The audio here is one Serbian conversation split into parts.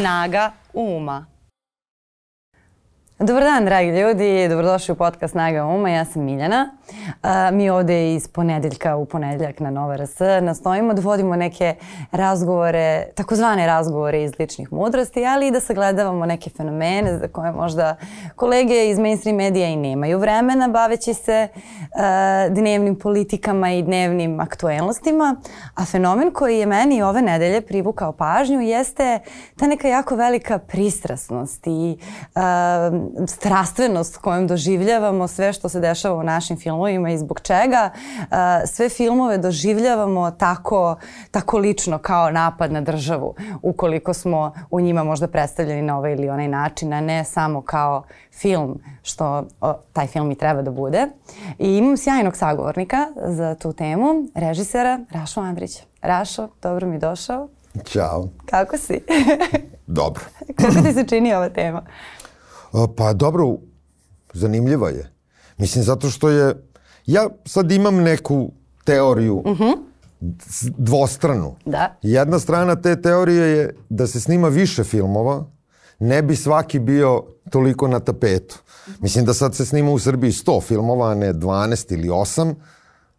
Snaga uma. Dobar dan, dragi ljudi. Dobrodošli u podcast Snaga uma. Ja sam Miljana. A, mi ovde iz ponedeljka u ponedeljak na Nova RS nastojimo da vodimo neke razgovore, takozvane razgovore iz ličnih mudrosti, ali i da sagledavamo neke fenomene za koje možda kolege iz mainstream medija i nemaju vremena baveći se a, dnevnim politikama i dnevnim aktuelnostima. A fenomen koji je meni ove nedelje privukao pažnju jeste ta neka jako velika pristrasnost i a, strastvenost kojom doživljavamo sve što se dešava u našim filmovima i zbog čega uh, sve filmove doživljavamo tako, tako lično kao napad na državu ukoliko smo u njima možda predstavljeni na ovaj ili onaj način, a ne samo kao film što o, taj film i treba da bude. I imam sjajnog sagovornika za tu temu, režisera Rašo Andrića. Rašo, dobro mi došao. Ćao. Kako si? Dobro. Kako ti se čini ova tema? Pa dobro, zanimljiva je. Mislim, zato što je... Ja sad imam neku teoriju uh -huh. dvostranu. Da. Jedna strana te teorije je da se snima više filmova, ne bi svaki bio toliko na tapetu. Mislim da sad se snima u Srbiji 100 filmova, a ne 12 ili 8,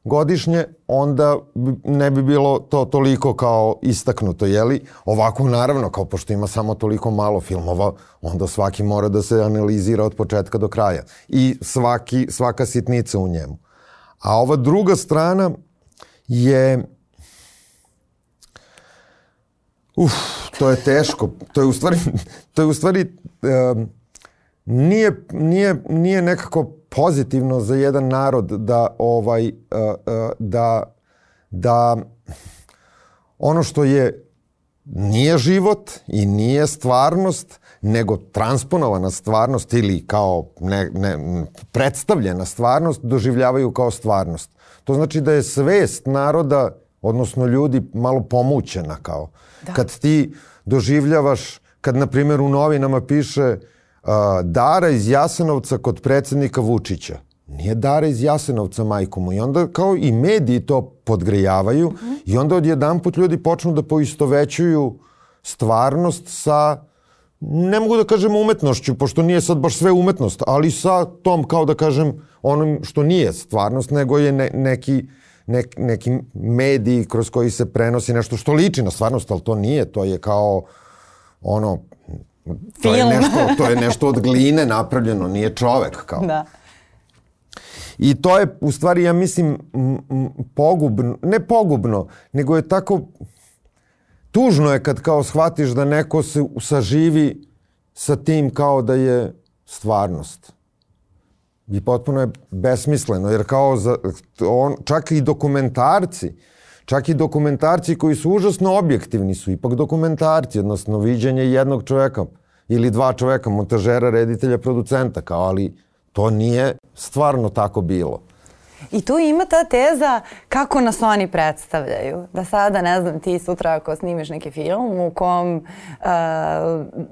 godišnje, onda ne bi bilo to toliko kao istaknuto, jeli? Ovako, naravno, kao pošto ima samo toliko malo filmova, onda svaki mora da se analizira od početka do kraja. I svaki, svaka sitnica u njemu. A ova druga strana je... Uf, to je teško. To je u stvari, to je u stvari um, nije, nije, nije nekako pozitivno za jedan narod da ovaj uh, uh, da da ono što je nije život i nije stvarnost nego transponovana stvarnost ili kao ne, ne, predstavljena stvarnost doživljavaju kao stvarnost. To znači da je svest naroda, odnosno ljudi, malo pomućena kao. Da. Kad ti doživljavaš, kad na primjer u novinama piše Dara iz Jasenovca kod predsednika Vučića. Nije Dara iz Jasenovca majku mu. I onda kao i mediji to podgrejavaju mm -hmm. i onda odjedan put ljudi počnu da poistovećuju stvarnost sa ne mogu da kažem umetnošću, pošto nije sad baš sve umetnost, ali sa tom, kao da kažem, onom što nije stvarnost, nego je ne, neki, ne, neki mediji kroz koji se prenosi nešto što liči na stvarnost, ali to nije, to je kao ono, To je, nešto, to je nešto od gline napravljeno, nije čovek kao. Da. I to je u stvari, ja mislim, pogubno, ne pogubno, nego je tako, tužno je kad kao shvatiš da neko se saživi sa tim kao da je stvarnost. I potpuno je besmisleno, jer kao za, on, čak i dokumentarci, čak i dokumentarci koji su užasno objektivni su ipak dokumentarci, odnosno viđenje jednog čoveka ili dva čoveka, montažera, reditelja, producenta, kao, ali to nije stvarno tako bilo. I tu ima ta teza kako nas oni predstavljaju. Da sada, ne znam, ti sutra ako snimiš neki film u kom uh,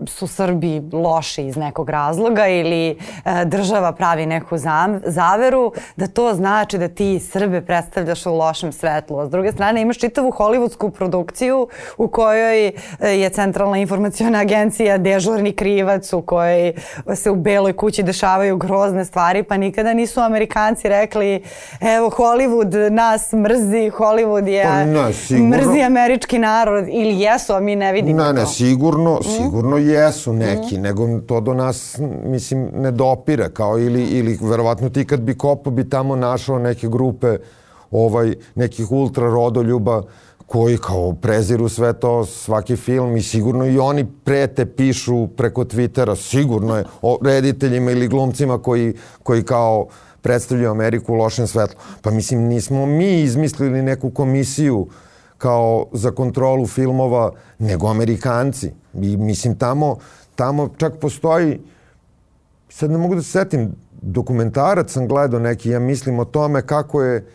su Srbi loši iz nekog razloga ili uh, država pravi neku zam, zaveru, da to znači da ti Srbe predstavljaš u lošem svetlu. A s druge strane imaš čitavu hollywoodsku produkciju u kojoj uh, je Centralna informacijona agencija dežurni krivac u kojoj se u beloj kući dešavaju grozne stvari, pa nikada nisu Amerikanci rekli evo Hollywood nas mrzi, Hollywood je pa ne, sigurno, mrzi američki narod ili jesu, a mi ne vidimo ne, to. Ne, sigurno, mm. sigurno jesu neki, mm. nego to do nas, mislim, ne dopire, kao ili, ili verovatno ti kad bi kopao bi tamo našao neke grupe ovaj, nekih ultra rodoljuba koji kao preziru sve to, svaki film i sigurno i oni prete, pišu preko Twittera, sigurno je o rediteljima ili glumcima koji, koji kao predstavljaju Ameriku u lošem svetlu. Pa mislim, nismo mi izmislili neku komisiju kao za kontrolu filmova, nego Amerikanci. I mislim, tamo, tamo čak postoji, sad ne mogu da se setim, dokumentarac sam gledao neki, ja mislim o tome kako je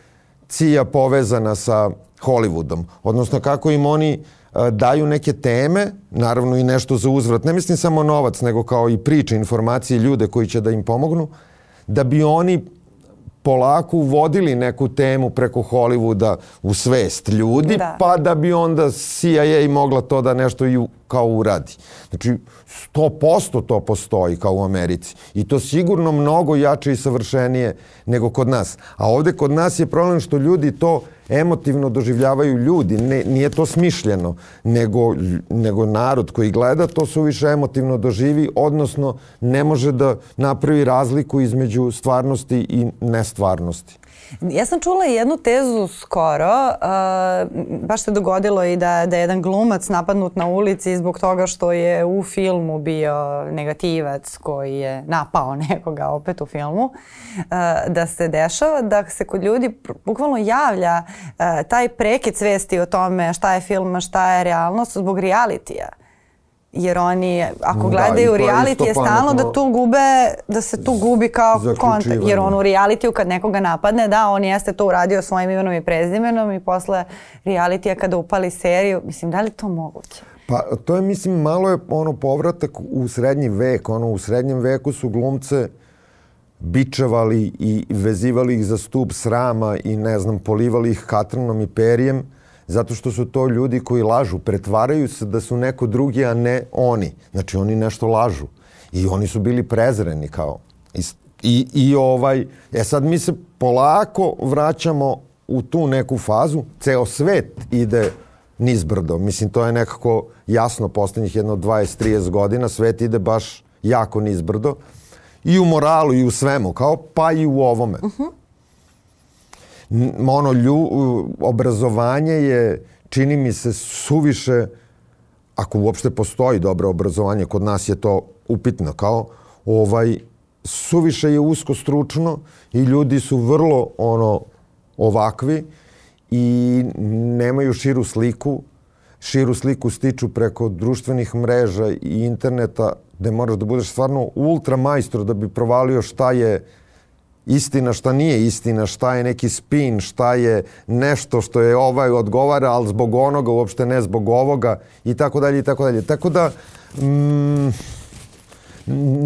Cija povezana sa Hollywoodom. Odnosno kako im oni a, daju neke teme, naravno i nešto za uzvrat. Ne mislim samo novac, nego kao i priče, informacije, ljude koji će da im pomognu da bi oni polako uvodili neku temu preko Hollywooda u svest ljudi, da. pa da bi onda CIA mogla to da nešto i kao uradi. Znači, 100% to postoji kao u Americi. I to sigurno mnogo jače i savršenije nego kod nas. A ovde kod nas je problem što ljudi to emotivno doživljavaju ljudi. Ne, nije to smišljeno, nego, nego narod koji gleda to su više emotivno doživi, odnosno ne može da napravi razliku između stvarnosti i nestvarnosti. Ja sam čula jednu tezu skoro, uh, baš se dogodilo i da, da je jedan glumac napadnut na ulici zbog toga što je u filmu bio negativac koji je napao nekoga opet u filmu, uh, da se dešava da se kod ljudi bukvalno javlja uh, taj prekid svesti o tome šta je film, šta je realnost zbog realitija jer oni ako da, gledaju da, reality je stalno da tu gube da se tu gubi kao kontakt jer on u realitiju kad nekoga napadne da on jeste to uradio svojim imenom i prezimenom i posle realitija kada upali seriju. Mislim da li to moguće? Pa to je mislim malo je ono povratak u srednji vek. Ono u srednjem veku su glumce bičevali i vezivali ih za stup srama i ne znam polivali ih katranom i perijem zato što su to ljudi koji lažu, pretvaraju se da su neko drugi, a ne oni. Znači oni nešto lažu. I oni su bili prezreni kao. I, i, i ovaj, e sad mi se polako vraćamo u tu neku fazu, ceo svet ide nizbrdo. Mislim, to je nekako jasno poslednjih jedno 20-30 godina, svet ide baš jako nizbrdo. I u moralu i u svemu, kao pa i u ovome. Uh -huh ono lju, obrazovanje je čini mi se suviše ako uopšte postoji dobro obrazovanje kod nas je to upitno kao ovaj suviše je usko stručno i ljudi su vrlo ono ovakvi i nemaju širu sliku. Širu sliku stiču preko društvenih mreža i interneta gde moraš da budeš stvarno ultra majstor da bi provalio šta je istina, šta nije istina, šta je neki spin, šta je nešto što je ovaj odgovara, ali zbog onoga, uopšte ne zbog ovoga i tako dalje i tako dalje. Tako da, mm,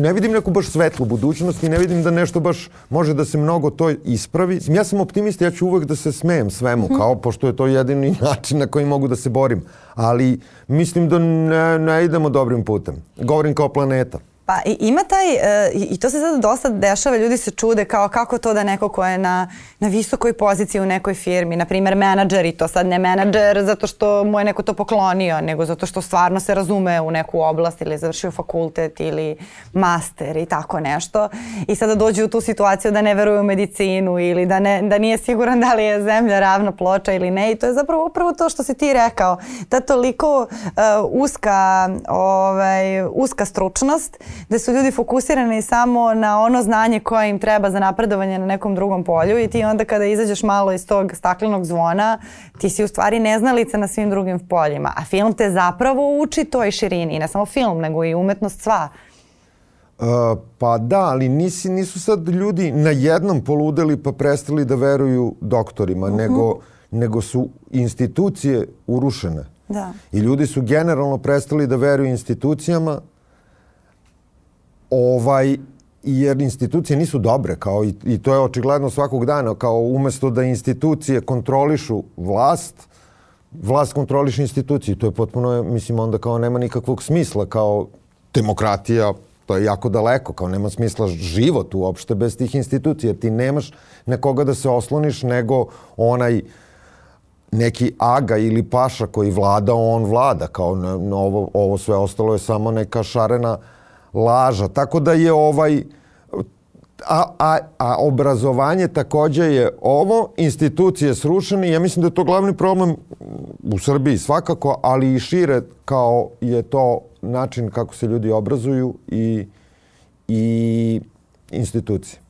ne vidim neku baš svetlu budućnost i ne vidim da nešto baš može da se mnogo to ispravi. Ja sam optimista, ja ću uvek da se smejem svemu, mhm. kao pošto je to jedini način na koji mogu da se borim. Ali mislim da ne, ne idemo dobrim putem. Govorim kao planeta. Pa ima taj, uh, i to se sada dosta dešava, ljudi se čude kao kako to da neko ko je na, na visokoj poziciji u nekoj firmi, na primer menadžer i to sad ne menadžer zato što mu je neko to poklonio, nego zato što stvarno se razume u neku oblast ili završio fakultet ili master i tako nešto. I sada dođe u tu situaciju da ne veruje u medicinu ili da, ne, da nije siguran da li je zemlja ravna ploča ili ne. I to je zapravo upravo to što si ti rekao. Ta toliko uh, uska, ovaj, uska stručnost da su ljudi fokusirani samo na ono znanje koje im treba za napredovanje na nekom drugom polju i ti onda kada izađeš malo iz tog staklenog zvona, ti si u stvari neznalica na svim drugim poljima. A film te zapravo uči toj širini. I ne samo film, nego i umetnost sva. Uh, pa da, ali nisi, nisu sad ljudi na jednom poludeli pa prestali da veruju doktorima, uh mhm. -huh. nego, nego su institucije urušene. Da. I ljudi su generalno prestali da veruju institucijama, ovaj, jer institucije nisu dobre kao i, i to je očigledno svakog dana kao umesto da institucije kontrolišu vlast vlast kontroliše institucije to je potpuno mislim onda kao nema nikakvog smisla kao demokratija to je jako daleko kao nema smisla život uopšte bez tih institucija. Ti nemaš nekoga da se osloniš nego onaj neki aga ili paša koji vlada on vlada. Kao na, na ovo, ovo sve ostalo je samo neka šarena uh, laža. Tako da je ovaj a, a, a obrazovanje takođe je ovo, institucije srušene ja mislim da je to glavni problem u Srbiji svakako, ali i šire kao je to način kako se ljudi obrazuju i, i institucije.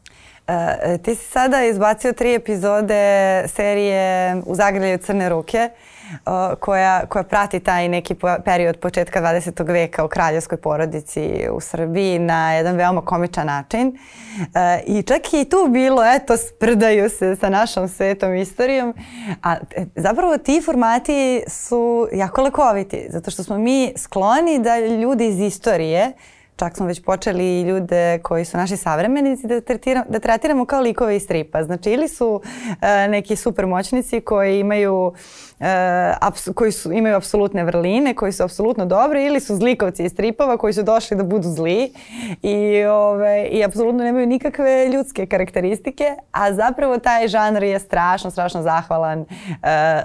E, ti si sada izbacio tri epizode serije U zagrljaju crne ruke. Uh, koja, koja prati taj neki period početka 20. veka u kraljevskoj porodici u Srbiji na jedan veoma komičan način. E, I čak i tu bilo, eto, sprdaju se sa našom svetom istorijom. A e, zapravo ti formati su jako lekoviti, zato što smo mi skloni da ljudi iz istorije čak smo već počeli ljude koji su naši savremenici da, tretiramo, da tretiramo kao likove iz stripa. Znači ili su uh, neki super moćnici koji imaju koji su, imaju apsolutne vrline, koji su apsolutno dobri ili su zlikovci iz stripova koji su došli da budu zli i, ove, i apsolutno nemaju nikakve ljudske karakteristike, a zapravo taj žanr je strašno, strašno zahvalan uh,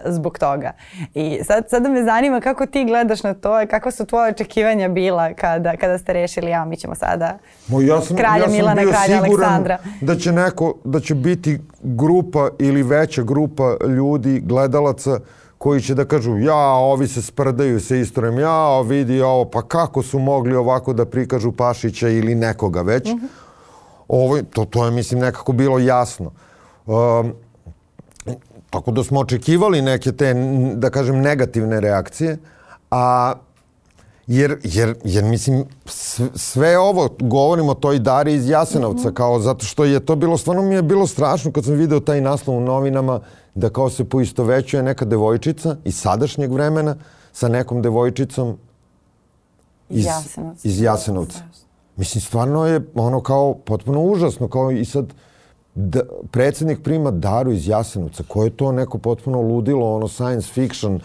zbog toga. I sad, sada me zanima kako ti gledaš na to i kako su tvoje očekivanja bila kada, kada ste rešili, ja mi ćemo sada Mo, ja sam, kralja ja sam Milana, bio kralja Aleksandra. da će neko, da će biti grupa ili veća grupa ljudi, gledalaca koji će da kažu ja, ovi se sprdaju sa istorijom, ja, vidi ovo, pa kako su mogli ovako da prikažu Pašića ili nekoga već. Mm -hmm. ovo, to, to je, mislim, nekako bilo jasno. Um, tako da smo očekivali neke te, da kažem, negativne reakcije, a Jer, jer, jer mislim, sve ovo govorim o toj Dari iz Jasenovca, mm -hmm. kao zato što je to bilo, stvarno mi je bilo strašno kad sam video taj naslov u novinama, da kao se poistovećuje neka devojčica iz sadašnjeg vremena sa nekom devojčicom iz, Jasenovca. iz Jasenovca. Mislim, stvarno je ono kao potpuno užasno, kao i sad da, predsednik prima Daru iz Jasenovca, koje je to neko potpuno ludilo, ono science fiction,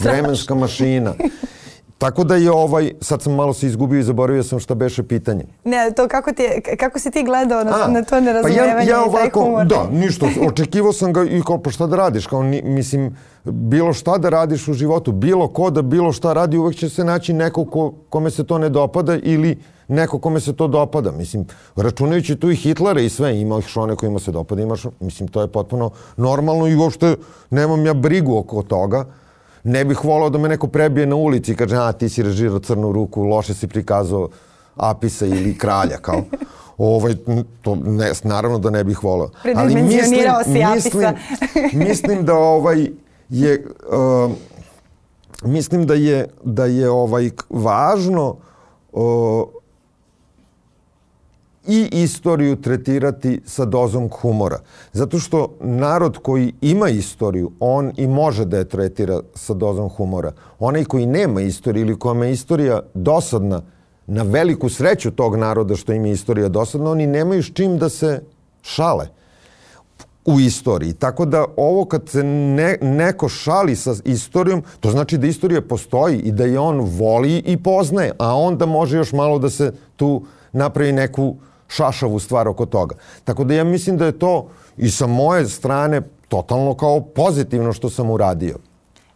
vremenska mašina. Tako da je ovaj, sad sam malo se izgubio i zaboravio sam šta beše pitanje. Ne, to kako, ti, kako si ti gledao na, A, na to nerazumevanje pa ja, ja ovako, i taj humor? Da, ništa, očekivao sam ga i kao pa šta da radiš, kao ni, mislim, bilo šta da radiš u životu, bilo ko da bilo šta radi, uvek će se naći neko ko, kome se to ne dopada ili neko kome se to dopada. Mislim, računajući tu i Hitlera i sve, ima ih one kojima se dopada, imaš, mislim, to je potpuno normalno i uopšte nemam ja brigu oko toga ne bih volao da me neko prebije na ulici i kaže, a ti si režirao crnu ruku, loše si prikazao Apisa ili kralja, kao. Ovaj, to ne, naravno da ne bih volao. Ali mislim, mislim, mislim da ovaj je uh, mislim da je da je ovaj važno uh, i istoriju tretirati sa dozom humora. Zato što narod koji ima istoriju, on i može da je tretira sa dozom humora. Onaj koji nema istoriju ili kome je istorija dosadna, na veliku sreću tog naroda što im je istorija dosadna, oni nemaju s čim da se šale u istoriji. Tako da ovo kad se ne, neko šali sa istorijom, to znači da istorija postoji i da je on voli i poznaje, a onda može još malo da se tu napravi neku šašavu stvar oko toga. Tako da ja mislim da je to i sa moje strane totalno kao pozitivno što sam uradio.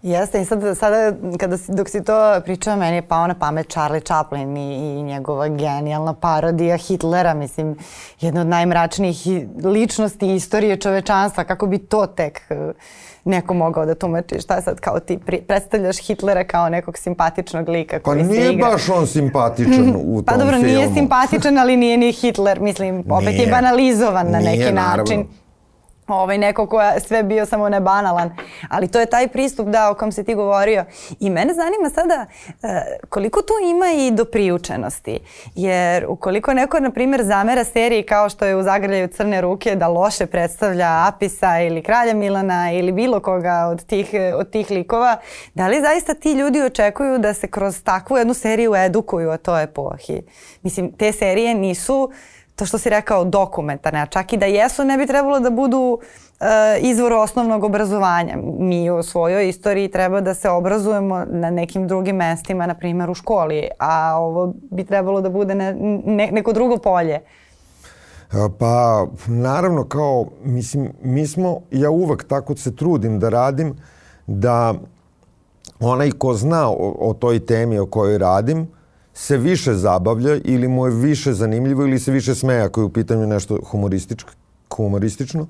Jeste, i sad, sada kada si, dok si to pričao, meni je pao na pamet Charlie Chaplin i, i njegova genijalna parodija Hitlera, mislim, jedna od najmračnijih ličnosti istorije čovečanstva, kako bi to tek neko mogao da tumači šta sad kao ti pri, predstavljaš Hitlera kao nekog simpatičnog lika koji pa nije baš on simpatičan u pa tom dobro, filmu. nije simpatičan, ali nije ni Hitler, mislim, opet nije. je banalizovan na nije, neki naravno. Ovaj, neko ko je sve bio samo ne banalan. Ali to je taj pristup da o kom si ti govorio. I mene zanima sada e, koliko tu ima i do priučenosti. Jer ukoliko neko, na primjer, zamera seriji kao što je u Zagrljaju crne ruke da loše predstavlja Apisa ili Kralja Milana ili bilo koga od tih, od tih likova, da li zaista ti ljudi očekuju da se kroz takvu jednu seriju edukuju o toj epohi? Mislim, te serije nisu uh, to što si rekao dokumentarne, a čak i da jesu ne bi trebalo da budu e, izvor osnovnog obrazovanja. Mi u svojoj istoriji treba da se obrazujemo na nekim drugim mestima, na primjer u školi, a ovo bi trebalo da bude ne, ne, neko drugo polje. E, pa, naravno, kao, mislim, mi smo, ja uvek tako se trudim da radim, da onaj ko zna o, o toj temi o kojoj radim, se više zabavlja ili mu je više zanimljivo ili se više smeja ako je u pitanju nešto humorističko, humoristično,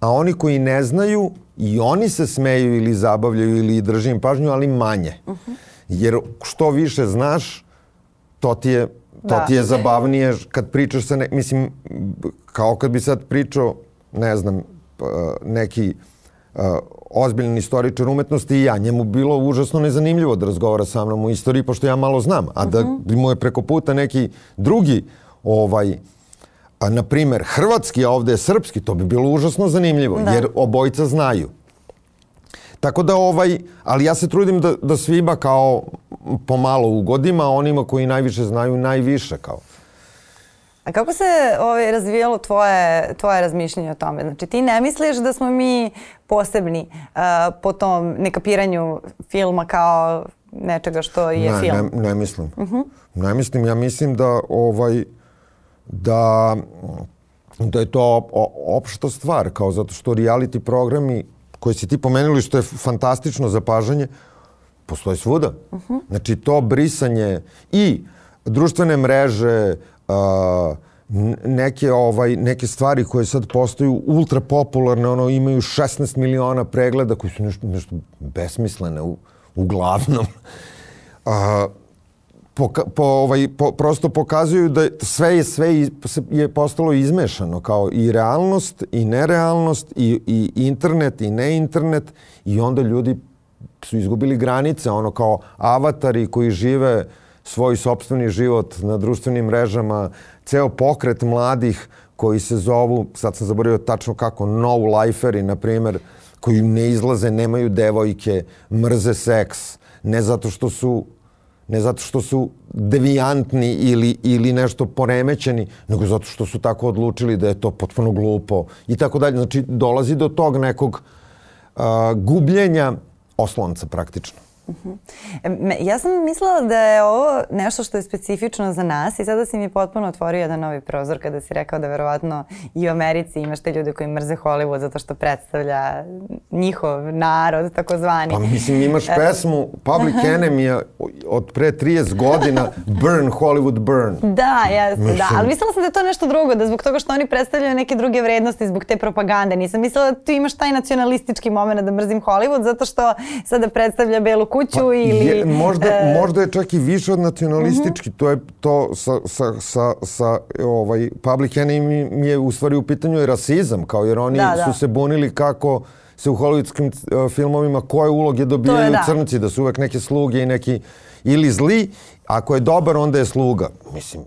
a oni koji ne znaju i oni se smeju ili zabavljaju ili drži im pažnju, ali manje. Uh -huh. Jer što više znaš, to ti je, to da. ti je zabavnije kad pričaš sa ne, mislim, kao kad bi sad pričao, ne znam, neki ozbiljan istoričar umetnosti i ja. Njemu bilo užasno nezanimljivo da razgovara sa mnom u istoriji, pošto ja malo znam. A da mhm. mu je preko puta neki drugi, ovaj, a, na primer, hrvatski, a ovde je srpski, to bi bilo užasno zanimljivo, da. jer obojica znaju. Tako da ovaj, ali ja se trudim da, da svima kao pomalo ugodima, a onima koji najviše znaju najviše kao. A kako se ovaj, razvijalo tvoje, tvoje razmišljanje o tome? Znači ti ne misliš da smo mi posebni uh, po tom nekapiranju filma kao nečega što je ne, film? Ne, ne mislim. Uh -huh. Ne mislim, ja mislim da ovaj da da je to opšta stvar, kao zato što reality programi koje si ti pomenuli što je fantastično zapažanje, postoje svuda. Uh -huh. Znači to brisanje i društvene mreže, uh, neke ovaj neke stvari koje sad postaju ultra popularne, ono imaju 16 miliona pregleda koji su nešto nešto besmislene u, uglavnom. A, po, po, ovaj, po, prosto pokazuju da sve je sve je postalo izmešano kao i realnost i nerealnost i, i internet i ne internet i onda ljudi su izgubili granice ono kao avatari koji žive svoj sobstveni život na društvenim mrežama, ceo pokret mladih koji se zovu, sad sam zaboravio tačno kako, no-liferi, na primer, koji ne izlaze, nemaju devojke, mrze seks, ne zato što su ne zato što su devijantni ili, ili nešto poremećeni, nego zato što su tako odlučili da je to potpuno glupo i tako dalje. Znači, dolazi do tog nekog uh, gubljenja oslonca praktično. Uh -huh. Ja sam mislila da je ovo nešto što je specifično za nas i sada si mi potpuno otvorio jedan novi prozor kada si rekao da verovatno i u Americi imaš te ljude koji mrze Hollywood zato što predstavlja njihov narod, takozvani. Pa mislim imaš pesmu Public Enemy od pre 30 godina Burn Hollywood Burn. Da, jeste, da. Ali mislila sam da je to nešto drugo, da zbog toga što oni predstavljaju neke druge vrednosti zbog te propagande. Nisam mislila da tu imaš taj nacionalistički moment da mrzim Hollywood zato što sada predstavlja belu kuću pa, ili... Je, možda, e... možda je čak i više od nacionalistički. Uh -huh. To je to sa, sa, sa, sa ovaj, Public Enemy mi je u stvari u pitanju je rasizam, kao jer oni da, da. su se bunili kako se u hollywoodskim uh, filmovima koje uloge dobijaju da. crnci, da su uvek neke sluge i neki ili zli, ako je dobar onda je sluga. Mislim,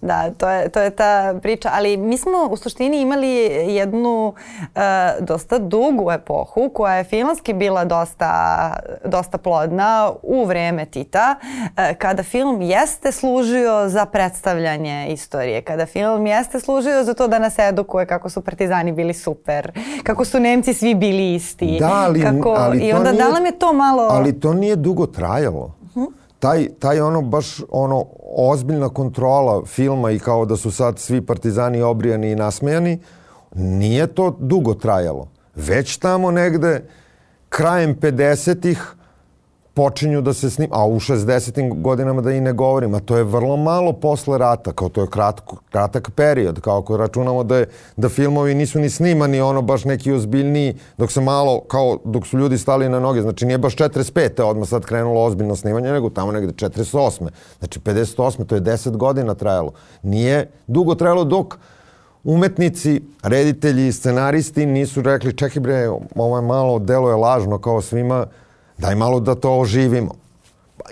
Da, to je, to je ta priča, ali mi smo u suštini imali jednu uh, dosta dugu epohu koja je filmski bila dosta, dosta plodna u vreme Tita, uh, kada film jeste služio za predstavljanje istorije, kada film jeste služio za to da nas edukuje kako su partizani bili super, kako su Nemci svi bili isti. Da, ali, kako, ali I onda nije, da nam je to malo... Ali to nije dugo trajalo. Taj, taj ono baš ono ozbiljna kontrola filma i kao da su sad svi partizani obrijani i nasmejani, nije to dugo trajalo. Već tamo negde krajem 50-ih počinju da se snima, a u 60. godinama da i ne govorim, a to je vrlo malo posle rata, kao to je kratko, kratak period, kao ako računamo da, je, da filmovi nisu ni snimani ono baš neki ozbiljniji, dok se malo, kao dok su ljudi stali na noge, znači nije baš 45. odmah sad krenulo ozbiljno snimanje, nego tamo negde 48. Znači 58. to je 10 godina trajalo. Nije dugo trajalo dok umetnici, reditelji scenaristi nisu rekli čekaj bre, ovo je malo, delo je lažno kao svima, Daj malo da to oživimo.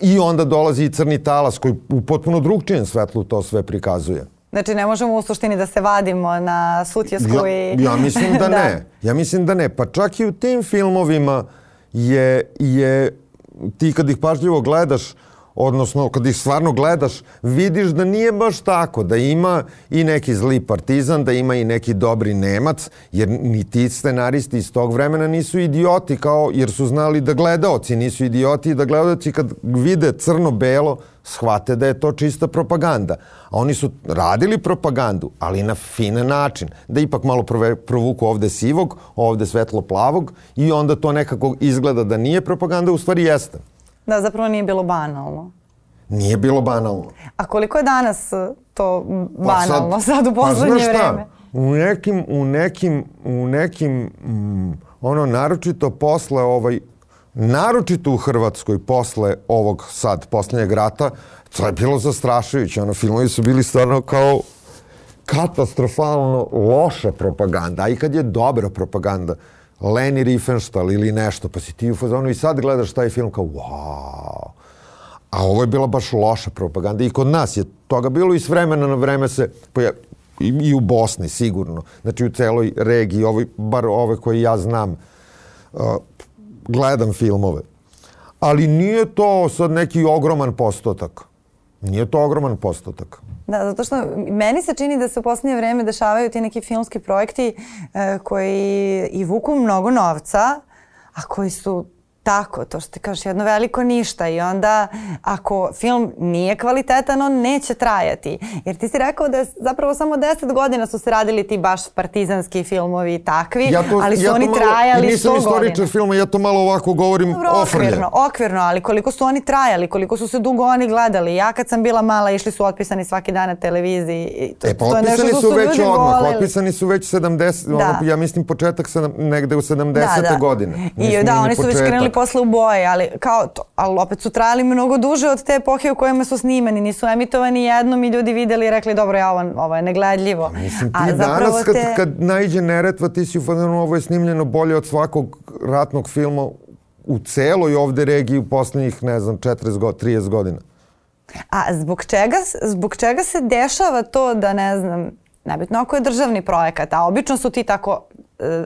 I onda dolazi i crni talas koji u potpuno drugčijem svetlu to sve prikazuje. Znači ne možemo u suštini da se vadimo na sutjesku ja, i... Ja mislim da, da ne. Ja mislim da ne. Pa čak i u tim filmovima je, je ti kad ih pažljivo gledaš, odnosno kad ih stvarno gledaš, vidiš da nije baš tako, da ima i neki zli partizan, da ima i neki dobri Nemac, jer ni ti scenaristi iz tog vremena nisu idioti, kao, jer su znali da gledaoci nisu idioti i da gledaoci kad vide crno-belo, shvate da je to čista propaganda. A oni su radili propagandu, ali na fine način. Da ipak malo provuku ovde sivog, ovde svetlo-plavog i onda to nekako izgleda da nije propaganda, u stvari jeste. Da, zapravo nije bilo banalno. Nije bilo banalno. A koliko je danas e, to banalno pa sad, sad u pa poslednje pa vreme? U nekim, u nekim, u nekim, mm, ono, naročito posle ovaj, naročito u Hrvatskoj posle ovog sad poslednjeg rata, to je bilo zastrašujuće. Ono, filmovi su bili stvarno kao katastrofalno loša propaganda, a i kad je dobra propaganda, Leni Riefenstahl ili nešto, pa si ti u fazonu i sad gledaš taj film kao wow. A ovo je bila baš loša propaganda i kod nas je toga bilo i s vremena na vreme se pojav... I, i u Bosni sigurno. Znači u celoj regiji, ovoj, bar ove koje ja znam, uh, gledam filmove. Ali nije to sad neki ogroman postotak. Nije to ogroman postotak. Da, zato što meni se čini da se u poslednje vreme dešavaju ti neki filmski projekti e, koji i vuku mnogo novca, a koji su tako, to što ti kažeš, jedno veliko ništa i onda ako film nije kvalitetan, on neće trajati. Jer ti si rekao da zapravo samo 10 godina su se radili ti baš partizanski filmovi takvi, ja to, ali su ja oni malo, trajali 100 godina. Nisam istoričar filma, ja to malo ovako govorim Dobro, ofrlje. Okvirno, okvirno, ali koliko su oni trajali, koliko su se dugo oni gledali. Ja kad sam bila mala, išli su otpisani svaki dan na televiziji. To, e pa to otpisani su, su već odmah, voleli. otpisani su već 70, da. ono, ja mislim početak sedam, negde u 70. Da, da. godine. I da, oni su već krenuli posle u boje, ali kao to, ali opet su trajali mnogo duže od te epohe u kojima su snimani, nisu emitovani jednom i ljudi videli i rekli dobro, ja, ovo, ovo je negledljivo. Mislim, ti A danas kad, te... kad najđe Neretva, ti si u fazonu, ovo je snimljeno bolje od svakog ratnog filma u celoj ovde regiji u poslednjih, ne znam, 40 godina, 30 godina. A zbog čega, zbog čega se dešava to da, ne znam, nebitno ako je državni projekat, a obično su ti tako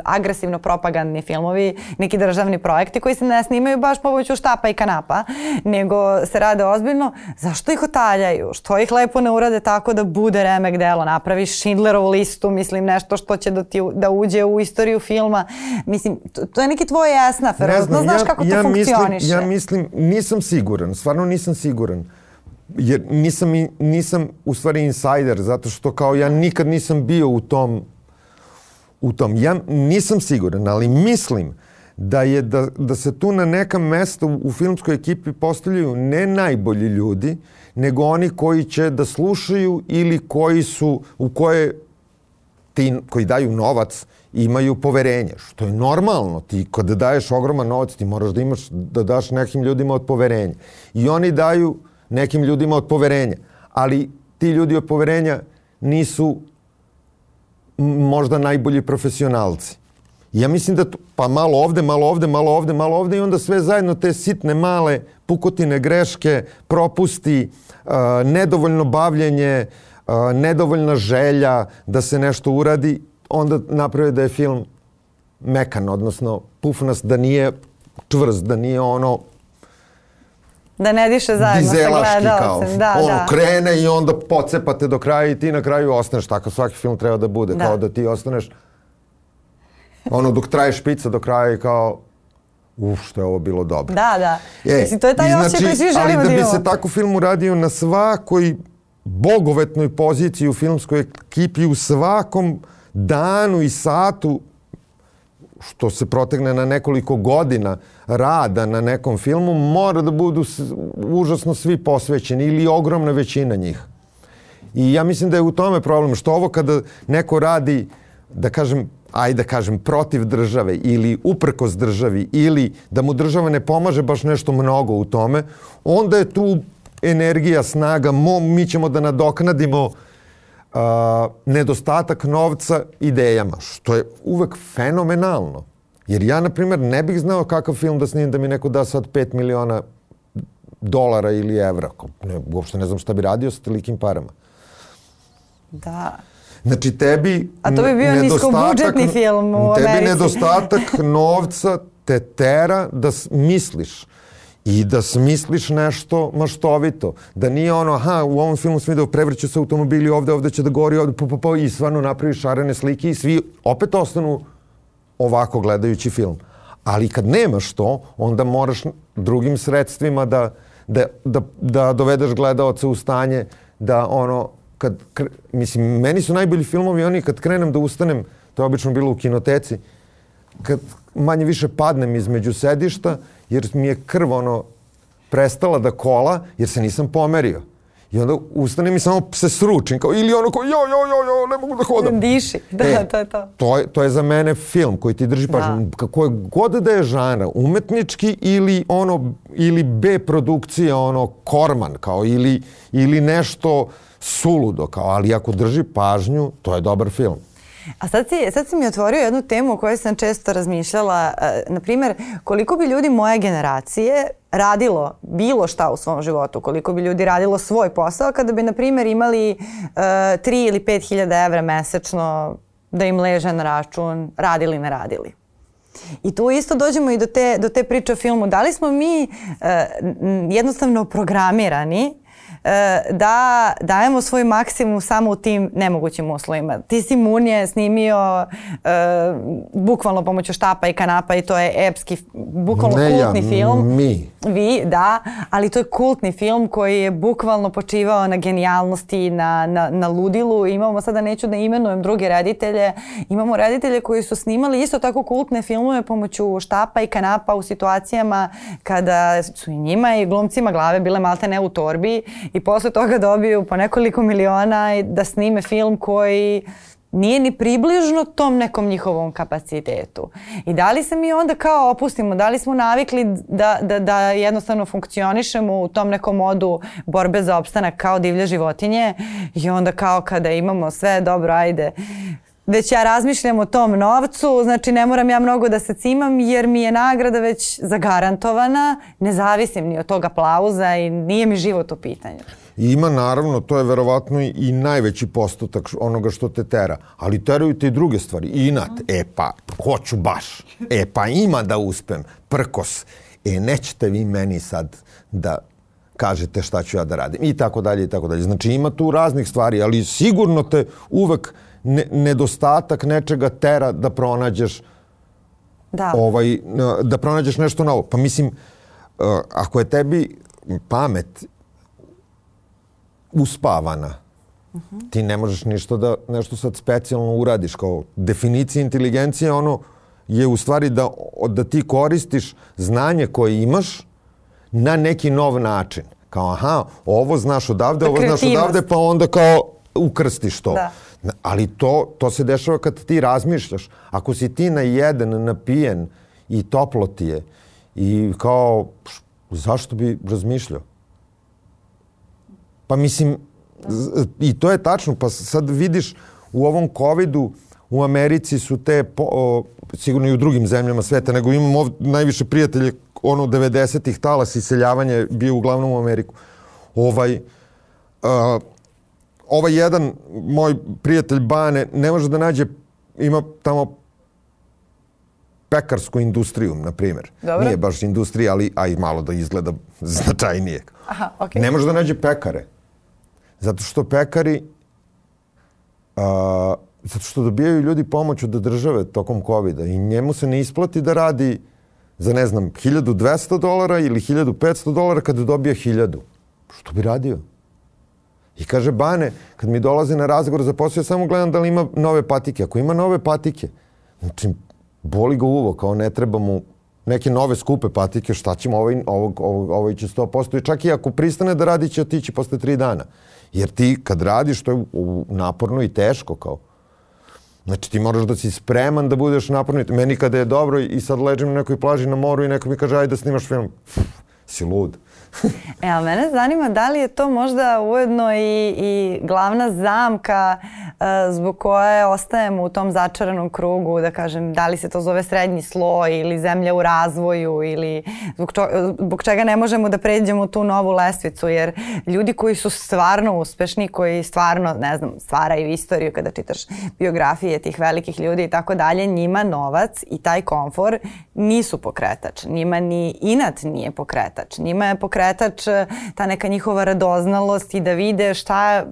agresivno propagandni filmovi, neki državni projekti koji se ne snimaju baš pomoću štapa i kanapa, nego se rade ozbiljno, zašto ih otaljaju? Što ih lepo ne urade tako da bude remek delo? Napraviš Schindlerovu listu, mislim nešto što će da, ti, da uđe u istoriju filma. Mislim, to, to je neki tvoj esnaf, ne znam, znaš ja, kako ja to funkcioniše. ja mislim, nisam siguran, stvarno nisam siguran jer nisam, nisam u stvari insider, zato što kao ja nikad nisam bio u tom u tom. Ja nisam siguran, ali mislim da je da, da se tu na neka mesta u, filmskoj ekipi postavljaju ne najbolji ljudi, nego oni koji će da slušaju ili koji su u koje ti koji daju novac imaju poverenje, što je normalno. Ti kada daješ ogroman novac, ti moraš da imaš da daš nekim ljudima od poverenja. I oni daju nekim ljudima od poverenja. Ali ti ljudi od poverenja nisu možda najbolji profesionalci. Ja mislim da, to, pa malo ovde, malo ovde, malo ovde, malo ovde i onda sve zajedno te sitne, male pukotine, greške, propusti, uh, nedovoljno bavljenje, uh, nedovoljna želja da se nešto uradi, onda naprave da je film mekan, odnosno pufnast, da nije čvrst, da nije ono Da ne diše zajedno sa gledalcem. Da, ono, da. krene i onda pocepate do kraja i ti na kraju ostaneš. Tako svaki film treba da bude. Da. Kao da ti ostaneš ono dok traje špica do kraja i kao uf, što je ovo bilo dobro. Da, da. E, Mislim, to je taj znači, osjećaj koji svi želimo da. Ali da bi se tako film uradio na svakoj bogovetnoj poziciji u filmskoj ekipi, u svakom danu i satu što se protegne na nekoliko godina rada na nekom filmu, mora da budu užasno svi posvećeni ili ogromna većina njih. I ja mislim da je u tome problem, što ovo kada neko radi, da kažem, ajde da kažem, protiv države ili uprkos državi ili da mu država ne pomaže baš nešto mnogo u tome, onda je tu energija, snaga, mo, mi ćemo da nadoknadimo uh, nedostatak novca idejama, što je uvek fenomenalno. Jer ja, na primjer, ne bih znao kakav film da snim da mi neko da sad 5 miliona dolara ili evra. Ne, uopšte ne znam šta bi radio sa tolikim parama. Da. Znači tebi A to bi bio niskobudžetni film u Americi. Tebi nedostatak novca te tera da misliš i da smisliš nešto maštovito. Da nije ono, aha, u ovom filmu sam vidio prevrću se automobili ovde, ovde će da gori, ovde, po, po, po, i stvarno napraviš šarene slike i svi opet ostanu ovako gledajući film. Ali kad nemaš to, onda moraš drugim sredstvima da, da, da, da dovedeš gledaoca u stanje da ono, kad, mislim, meni su najbolji filmovi oni kad krenem da ustanem, to je obično bilo u kinoteci, kad manje više padnem između sedišta, jer mi je krv ono prestala da kola, jer se nisam pomerio. I onda ustanem i samo se sručim, kao, ili ono kao, jo, jo, jo, jo, ne mogu da hodam. Diši, da, e, to je to. To je, to je za mene film koji ti drži pažnju. Da. Kako je god da je žana, umetnički ili ono, ili B produkcija, ono, korman, kao, ili, ili nešto suludo, kao, ali ako drži pažnju, to je dobar film. A sad si, sad si mi otvorio jednu temu o kojoj sam često razmišljala. E, na primjer, koliko bi ljudi moje generacije radilo bilo šta u svom životu, koliko bi ljudi radilo svoj posao kada bi, na primjer, imali e, 3 ili 5 hiljada evra mesečno da im leže na račun, radili, ne radili. I tu isto dođemo i do te, do te priče o filmu. Da li smo mi e, jednostavno programirani da dajemo svoj maksimum samo u tim nemogućim uslovima. Ti si Munje snimio e, bukvalno pomoću štapa i kanapa i to je epski, bukvalno ne kultni ja, film. mi. Vi, da, ali to je kultni film koji je bukvalno počivao na genijalnosti, na, na, na ludilu. Imamo sada, neću da imenujem druge reditelje, imamo reditelje koji su snimali isto tako kultne filmove pomoću štapa i kanapa u situacijama kada su i njima i glumcima glave bile malte ne u torbi i posle toga dobiju po nekoliko miliona da snime film koji nije ni približno tom nekom njihovom kapacitetu. I da li se mi onda kao opustimo, da li smo navikli da, da, da jednostavno funkcionišemo u tom nekom modu borbe za opstanak kao divlje životinje i onda kao kada imamo sve dobro, ajde, već ja razmišljam o tom novcu, znači ne moram ja mnogo da se cimam jer mi je nagrada već zagarantovana, ne zavisim ni od tog aplauza i nije mi život u pitanju. Ima naravno, to je verovatno i najveći postotak onoga što te tera. Ali teraju te i druge stvari. Inat, e pa, hoću baš. E pa ima da uspem. Prkos. E nećete vi meni sad da kažete šta ću ja da radim. I tako dalje i tako dalje. Znači ima tu raznih stvari, ali sigurno te uvek ne, nedostatak nečega tera da pronađeš Da. ovaj, da pronađeš nešto novo. Pa mislim, uh, ako je tebi pamet uspavana, ti ne možeš ništa da nešto sad specijalno uradiš. Kao definicija inteligencije ono je u stvari da, da ti koristiš znanje koje imaš na neki nov način. Kao aha, ovo znaš odavde, Da, ovo znaš odavde, pa onda kao ukrstiš to. Da. Ali to, to se dešava kad ti razmišljaš. Ako si ti na jedan, napijen i toplo ti je i kao, zašto bi razmišljao? Pa mislim, i to je tačno, pa sad vidiš u ovom covidu u Americi su te, po, o, sigurno i u drugim zemljama sveta, nego imam ovdje najviše prijatelje, ono 90-ih talas iseljavanja je bio uglavnom u Ameriku. Ovaj, a, ovaj jedan moj prijatelj Bane ne može da nađe, ima tamo pekarsku industriju, na primjer. Dobro. Nije baš industrija, ali aj malo da izgleda značajnije. Aha, okej. Ne može da nađe pekare. Zato što pekari a, zato što dobijaju ljudi pomoć od države tokom covida i njemu se ne isplati da radi za ne znam 1200 dolara ili 1500 dolara kada dobije 1000. Što bi radio? I kaže Bane, kad mi dolazi na razgovor za posao, ja samo gledam da li ima nove patike. Ako ima nove patike, znači, boli ga uvo, kao ne treba mu neke nove skupe patike, šta ćemo, ovaj, ovog, ovog, ovaj će 100%. I čak i ako pristane da radi, će otići posle tri dana. Jer ti kad radiš, to je naporno i teško kao. Znači ti moraš da si spreman da budeš naporno. Meni kada je dobro i sad ležim na nekoj plaži na moru i neko mi kaže ajde da snimaš film. Pff, si lud. E, ali mene zanima da li je to možda ujedno i, i glavna zamka e, zbog koje ostajemo u tom začaranom krugu, da kažem, da li se to zove srednji sloj ili zemlja u razvoju ili zbog, čo, zbog čega ne možemo da pređemo tu novu lestvicu, jer ljudi koji su stvarno uspešni, koji stvarno, ne znam, stvaraju istoriju kada čitaš biografije tih velikih ljudi i tako dalje, njima novac i taj komfor nisu pokretač. Njima ni inat nije pokretač. Njima je pokretač e, ta neka njihova radoznalost i da vide šta,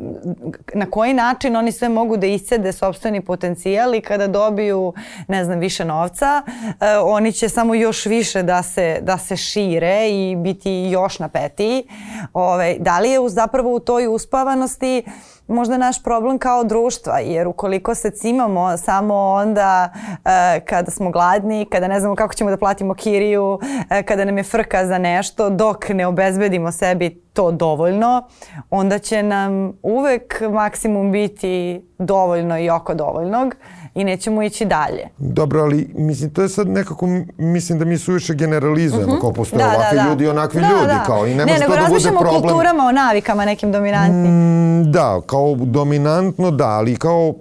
na koji način oni sve mogu da iscede sobstveni potencijal i kada dobiju, ne znam, više novca, e, oni će samo još više da se, da se šire i biti još napetiji. Ove, da li je zapravo u toj uspavanosti možda naš problem kao društva, jer ukoliko se cimamo samo onda e, kada smo gladni, kada ne znamo kako ćemo da platimo kiriju, e, kada nam je frka za nešto, dok ne obezbedimo sebi to dovoljno, onda će nam uvek maksimum biti dovoljno i oko dovoljnog i nećemo ići dalje. Dobro, ali mislim, to je sad nekako, mislim da mi suviše generalizujemo, kao postoje ovakvi ljudi i onakvi ljudi, kao i ne, može nego to da bude razmišljamo o problem. kulturama, o navikama nekim dominantnim. Mm, da, kao dominantno da, ali kao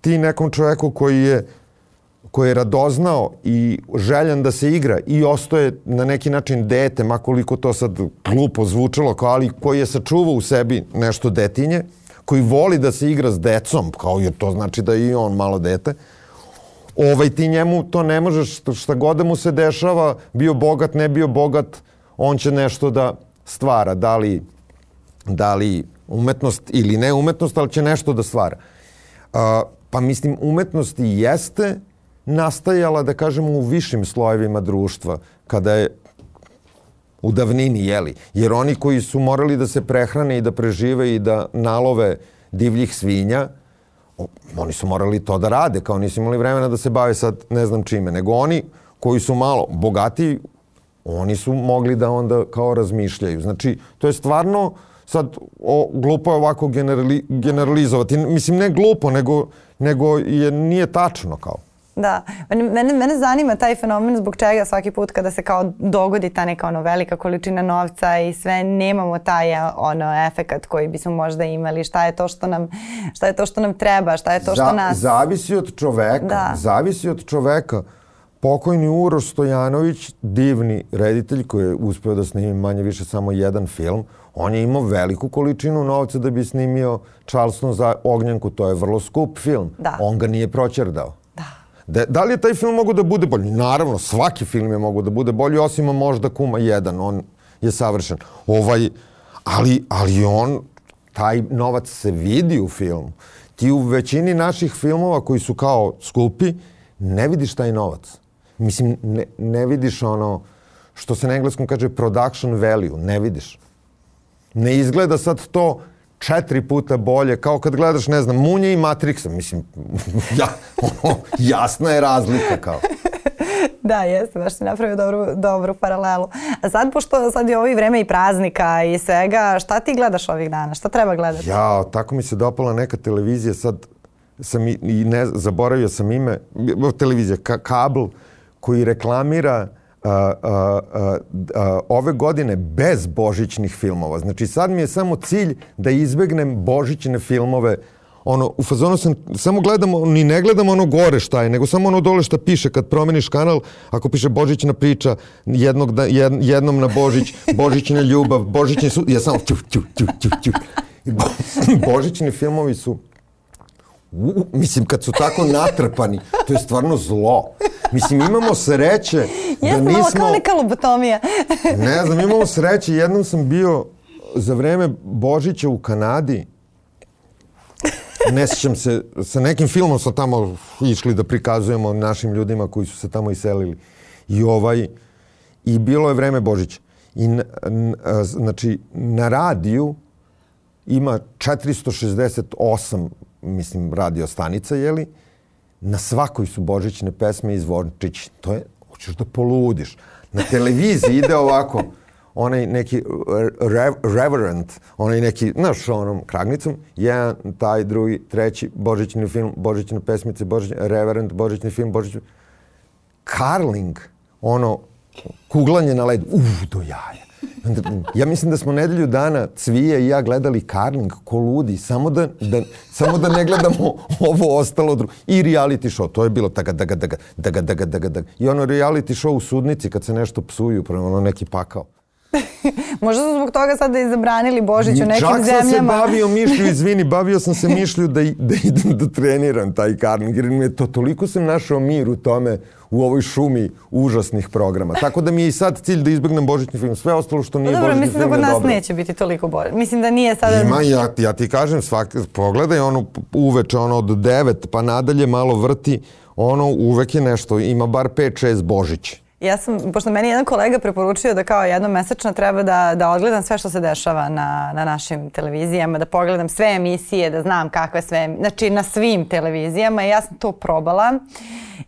ti nekom čoveku koji je koji je radoznao i željan da se igra i ostoje na neki način dete, makoliko to sad glupo zvučalo, kao, ali koji je sačuvao u sebi nešto detinje, koji voli da se igra s decom, kao jer to znači da je i on malo dete, ovaj ti njemu to ne možeš, šta- god da mu se dešava, bio bogat, ne bio bogat, on će nešto da stvara, da li da li umetnost ili ne umetnost, ali će nešto da stvara. Uh, pa mislim, umetnost i jeste nastajala, da kažemo, u višim slojevima društva, kada je u davnini, jeli. Jer oni koji su morali da se prehrane i da prežive i da nalove divljih svinja, oni su morali to da rade, kao nisu imali vremena da se bave sad ne znam čime, nego oni koji su malo bogatiji, oni su mogli da onda kao razmišljaju. Znači, to je stvarno sad o, glupo je ovako generali, generalizovati. Mislim, ne glupo, nego, nego je, nije tačno kao. Da, mene, mene zanima taj fenomen zbog čega svaki put kada se kao dogodi ta neka ono velika količina novca i sve nemamo taj ono efekat koji bismo možda imali, šta je to što nam, šta je to što nam treba, šta je to što Za, nas... Zavisi od čoveka, da. zavisi od čoveka. Pokojni Uroš Stojanović, divni reditelj koji je uspeo da snimi manje više samo jedan film, on je imao veliku količinu novca da bi snimio Charleston za Ognjanku, to je vrlo skup film. Da. On ga nije proćerdao. Da. Da, li je taj film mogu da bude bolji? Naravno, svaki film je mogu da bude bolji, osim možda Kuma jedan, on je savršen. Ovaj, ali, ali on, taj novac se vidi u filmu. Ti u većini naših filmova koji su kao skupi, ne vidiš taj novac. Mislim, ne, ne vidiš ono, što se na engleskom kaže production value, ne vidiš. Ne izgleda sad to četiri puta bolje, kao kad gledaš, ne znam, Munje i Matrixa, mislim, ja, ono, jasna je razlika kao. Da, jeste, baš si napravio dobru, dobru paralelu. A sad, pošto sad je ovi vreme i praznika i svega, šta ti gledaš ovih dana? Šta treba gledati? Ja, tako mi se dopala neka televizija, sad sam i, i ne, zaboravio sam ime, televizija, ka, kabel, koji reklamira a, a, a, ove godine bez božićnih filmova. Znači sad mi je samo cilj da izbegnem božićne filmove ono, u fazonu sam, samo gledamo, ni ne gledam ono gore šta je, nego samo ono dole šta piše kad promeniš kanal, ako piše Božićna priča, jednog da, jed, jednom na Božić, Božićna ljubav, Božićni su, ja samo ću, ću, ću, ću, ću. Božićni filmovi su U, mislim, kad su tako natrpani, to je stvarno zlo. Mislim, imamo sreće da Jesmo, nismo... Jesmo, kao neka lobotomija. ne znam, imamo sreće. Jednom sam bio za vreme Božića u Kanadi. Ne sjećam se, sa nekim filmom smo tamo išli da prikazujemo našim ljudima koji su se tamo iselili. I ovaj, i bilo je vreme Božića. I, znači, na radiju ima 468 mislim, radio stanica, jeli, na svakoj su božićne pesme iz Vončić. To je, hoćeš da poludiš. Na televiziji ide ovako, onaj neki rev, reverend, onaj neki, znaš, onom kragnicom, jedan, taj, drugi, treći, božićni film, božićne pesmice, božićni, reverend, božićni film, božićni... Carling, ono, kuglanje na ledu, uf, do jaja. Ja mislim da smo nedelju dana Cvije i ja gledali Karling ko ludi, samo da, da, samo da ne gledamo ovo ostalo drugo. I reality show, to je bilo daga, daga, daga, daga, daga, daga, daga. I ono reality show u sudnici kad se nešto psuju, ono neki pakao. Možda su zbog toga sada i zabranili Božić u nekim Čak zemljama. Čak sam se bavio mišlju, izvini, bavio sam se mišlju da, da idem da treniram taj karning, jer mi je to, toliko sam našao mir u tome, u ovoj šumi užasnih programa. Tako da mi je i sad cilj da izbjegnem Božićni film. Sve ostalo što nije no, dobro, Božićni film je dobro. Mislim da kod nas neće biti toliko bolje. Mislim da nije sada... Ima, ja, ja ti kažem, svak, pogledaj ono uveče, ono od 9 pa nadalje malo vrti, ono uvek je nešto, ima bar 5-6 Božića. Ja sam, pošto meni jedan kolega preporučio da kao jednom mesečno treba da, da odgledam sve što se dešava na, na našim televizijama, da pogledam sve emisije, da znam kakve sve, znači na svim televizijama i ja sam to probala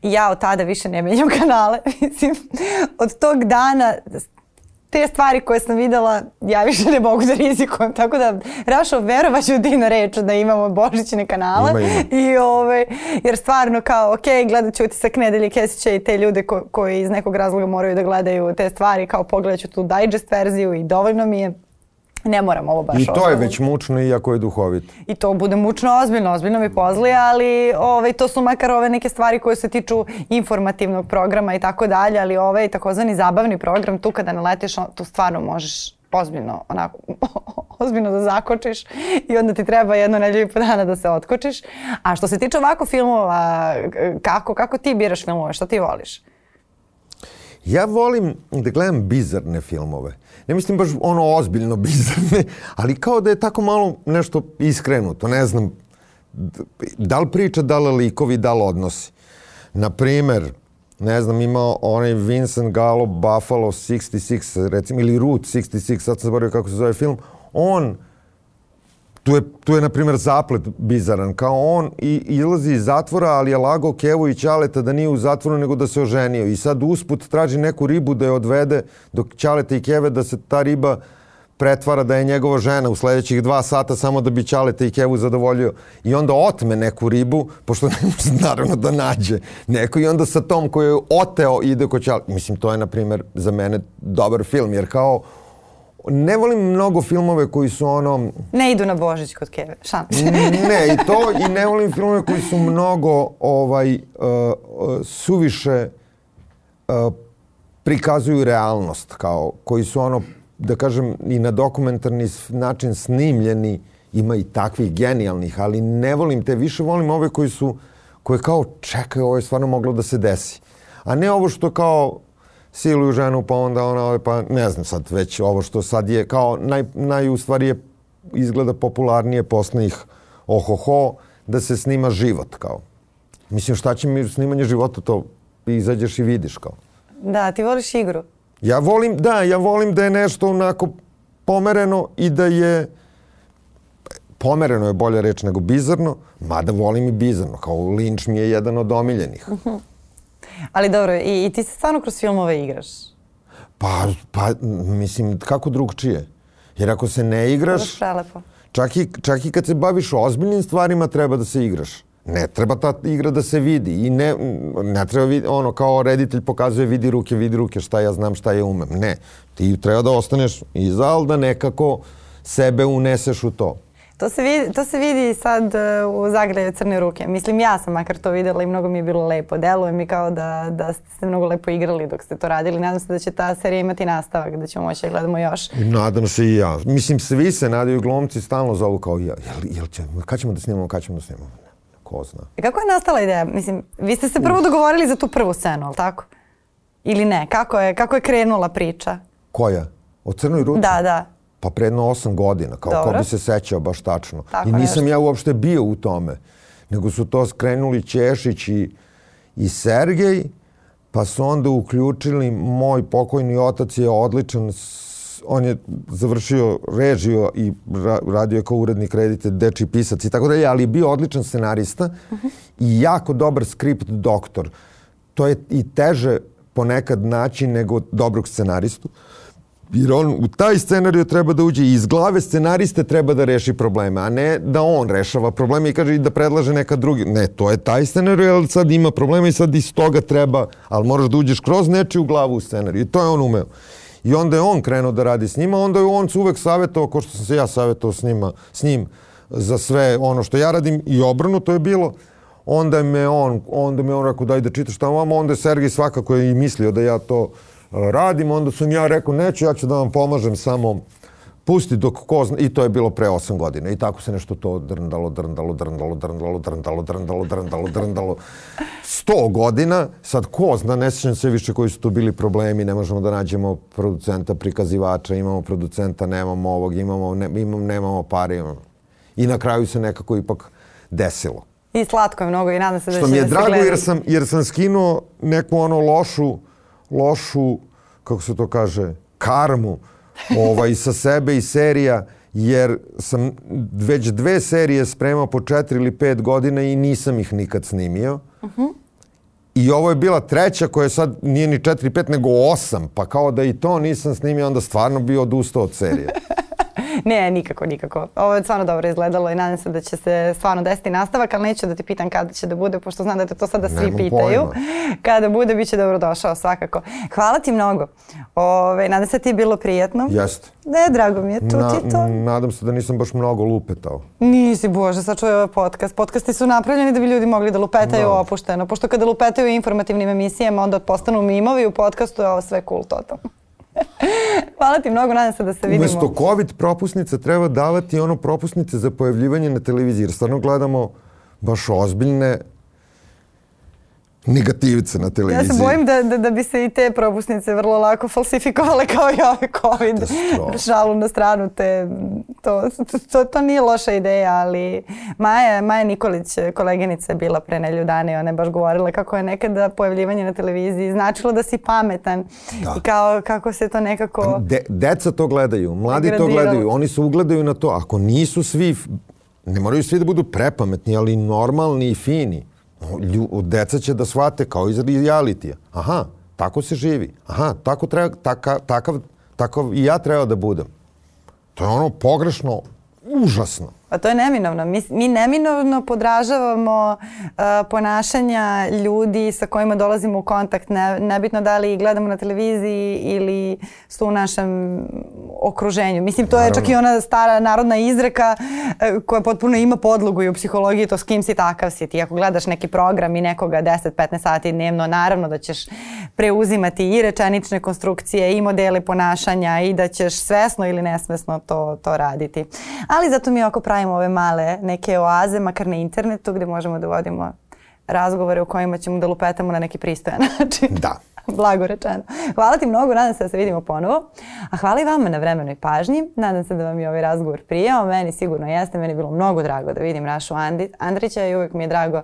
i ja od tada više ne menjam kanale. Mislim, od tog dana te stvari koje sam videla, ja više ne mogu da rizikujem. Tako da, Rašo, verovaću ti na reč da imamo božićne kanale. Ima, ima. I, ove, jer stvarno kao, ok, gledat ću utisak nedelje Kesića i te ljude ko, koji iz nekog razloga moraju da gledaju te stvari, kao pogledat ću tu digest verziju i dovoljno mi je ne moram ovo baš I to je već mučno iako je duhovito. I to bude mučno ozbiljno, ozbiljno mi pozli, ali ovaj, to su makar ove neke stvari koje se tiču informativnog programa i tako dalje, ali ovaj takozvani zabavni program, tu kada naletiš, tu stvarno možeš ozbiljno, onako, ozbiljno da zakočiš i onda ti treba jedno nedelju i po dana da se otkočiš. A što se tiče ovako filmova, kako, kako ti biraš filmove, što ti voliš? Ja volim da gledam bizarne filmove. Ne mislim baš ono ozbiljno bizarne, ali kao da je tako malo nešto iskrenuto. Ne znam, da li priča, da li likovi, da li odnosi. Naprimer, ne znam, ima onaj Vincent Gallo Buffalo 66, recimo, ili Route 66, sad sam zaboravio kako se zove film, on Tu je, tu je, na primjer, zaplet bizaran. Kao on i, izlazi iz zatvora, ali je lagao Kevu i Ćaleta da nije u zatvoru, nego da se oženio. I sad usput traži neku ribu da je odvede dok Ćaleta i Keve da se ta riba pretvara da je njegova žena u sledećih dva sata samo da bi Ćaleta i Kevu zadovoljio. I onda otme neku ribu, pošto ne može naravno da nađe neko. I onda sa tom koju je oteo ide ko Ćaleta. Mislim, to je, na primjer, za mene dobar film, jer kao ne volim mnogo filmove koji su ono... Ne idu na Božić kod Keve, šan. ne, i to, i ne volim filmove koji su mnogo ovaj, uh, suviše uh, prikazuju realnost, kao, koji su ono, da kažem, i na dokumentarni način snimljeni, ima i takvih genijalnih, ali ne volim te, više volim ove koji su, koje kao čekaj, ovo je stvarno moglo da se desi. A ne ovo što kao siluju ženu, pa onda ona, pa ne znam sad, već ovo što sad je kao naj, naj u stvari je izgleda popularnije posle ih ohoho, da se snima život kao. Mislim, šta će mi snimanje života to izađeš i vidiš kao. Da, ti voliš igru. Ja volim, da, ja volim da je nešto onako pomereno i da je pomereno je bolja reč nego bizarno, mada volim i bizarno, kao Lynch mi je jedan od omiljenih. Ali dobro, i, i ti se stvarno kroz filmove igraš? Pa, pa, mislim, kako drugčije? Jer ako se ne igraš... Prelepo. Čak i, čak i kad se baviš ozbiljnim stvarima treba da se igraš. Ne treba ta igra da se vidi i ne, ne treba vidi, ono kao reditelj pokazuje vidi ruke, vidi ruke, šta ja znam, šta ja umem. Ne, ti treba da ostaneš iza, ali da nekako sebe uneseš u to. To se vidi, to se vidi sad uh, u Zagrljaju crne ruke. Mislim, ja sam makar to videla i mnogo mi je bilo lepo. Deluje mi kao da, da ste mnogo lepo igrali dok ste to radili. Nadam se da će ta serija imati nastavak, da ćemo moći da gledamo još. Nadam se i ja. Mislim, svi se nadaju glumci stalno zovu kao. Jel, jel će, kad ćemo da snimamo, kad ćemo da snimamo? Ko zna. Kako je nastala ideja? Mislim, vi ste se prvo dogovorili za tu prvu scenu, ali tako? Ili ne? Kako je, kako je krenula priča? Koja? O crnoj ruci? Da, da. Pa predno osam godina, kao Dobro. ko bi se sećao baš tačno. Tako I nisam nešto. ja uopšte bio u tome, nego su to skrenuli Ćešić i, i Sergej, pa su onda uključili, moj pokojni otac je odličan, on je završio režiju i radio je kao urednik redite, deči pisac i tako dalje, ali je bio odličan scenarista uh -huh. i jako dobar skript doktor. To je i teže ponekad naći nego dobrog scenaristu. Uh, Jer on u taj scenariju treba da uđe i iz glave scenariste treba da reši probleme, a ne da on rešava probleme i kaže da predlaže neka drugi. Ne, to je taj scenarij, ali sad ima problema i sad iz toga treba, ali moraš da uđeš kroz nečiju glavu u scenariju. I to je on umeo. I onda je on krenuo da radi s njima, onda je on uvek savjetovao, ko što sam se ja savjetovao s, njima, s njim, za sve ono što ja radim i obrnu, to je bilo. Onda me on, onda me on rekao daj da čitaš tamo, onda je Sergij svakako i mislio da ja to radim, onda sam ja rekao neću, ja ću da vam pomažem samo pusti dok ko zna, i to je bilo pre 8 godina i tako se nešto to drndalo, drndalo, drndalo, drndalo, drndalo, drndalo, drndalo, drndalo. 100 godina, sad ko zna, ne sjećam se više koji su tu bili problemi, ne možemo da nađemo producenta, prikazivača, imamo producenta, nemamo ovog, imamo, ne, imam, nemamo pare. Imamo. I na kraju se nekako ipak desilo. I slatko je mnogo i nadam se da Što mi je da drago jer sam, jer sam skinuo neku ono lošu, lošu, kako se to kaže, karmu ovaj, sa sebe i serija, jer sam već dve serije spremao po četiri ili pet godina i nisam ih nikad snimio. Uh -huh. I ovo je bila treća koja sad nije ni 4-5 nego 8, pa kao da i to nisam snimio, onda stvarno bi odustao od serije. ne, nikako, nikako. Ovo je stvarno dobro izgledalo i nadam se da će se stvarno desiti nastavak, ali neću da ti pitam kada će da bude, pošto znam da te to sada svi Nemo pitaju. Pojma. Kada bude, bit će dobro došao svakako. Hvala ti mnogo. Ove, nadam se da ti je bilo prijetno. Jeste. Ne, drago mi je, tu Na, ti to. Nadam se da nisam baš mnogo lupetao. Nisi, Bože, sad čuje ovaj podcast. Podcasti su napravljeni da bi ljudi mogli da lupetaju no. opušteno. Pošto kada lupetaju informativnim emisijama, onda postanu mimovi u podcastu je ovo sve cool totalno. Hvala ti mnogo, nadam se da se vidimo. Umesto COVID propusnica treba davati ono propusnice za pojavljivanje na televiziji, jer stvarno gledamo baš ozbiljne negativce na televiziji. Ja se bojim da, da, da bi se i te propusnice vrlo lako falsifikovale kao i ove COVID. Šalu na stranu, te, to, to, to nije loša ideja, ali Maja, Maja Nikolić, koleginica je bila pre nelju dana i ona je baš govorila kako je nekada pojavljivanje na televiziji značilo da si pametan da. i kao, kako se to nekako... De, deca to gledaju, mladi to gledaju, oni se ugledaju na to. Ako nisu svi, ne moraju svi da budu prepametni, ali normalni i fini Lju, deca će da shvate kao iz realitija. Aha, tako se živi. Aha, tako treba, taka, takav, takav i ja treba da budem. To je ono pogrešno, užasno. Pa to je neminovno. Mi, mi neminovno podražavamo uh, ponašanja ljudi sa kojima dolazimo u kontakt. Ne, nebitno da li gledamo na televiziji ili su u našem okruženju. Mislim, to Naravno. je čak i ona stara narodna izreka uh, koja potpuno ima podlogu i u psihologiji, to s kim si takav si. Ti ako gledaš neki program i nekoga 10-15 sati dnevno, naravno da ćeš preuzimati i rečenične konstrukcije i modele ponašanja i da ćeš svesno ili nesvesno to, to raditi. Ali zato mi ako pravimo ove male neke oaze, makar na internetu, gde možemo da vodimo razgovore u kojima ćemo da lupetamo na neki pristojan način. Da. Blago rečeno. Hvala ti mnogo, nadam se da se vidimo ponovo. A hvala i vama na vremenoj pažnji. Nadam se da vam je ovaj razgovor prijao. Meni sigurno jeste. Meni je bilo mnogo drago da vidim Rašu Andi, Andrića i uvek mi je drago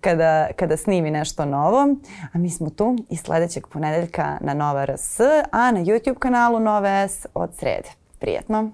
kada, kada snimi nešto novo. A mi smo tu i sledećeg ponedeljka na Nova RS, a na YouTube kanalu Nova S od srede. Prijetno!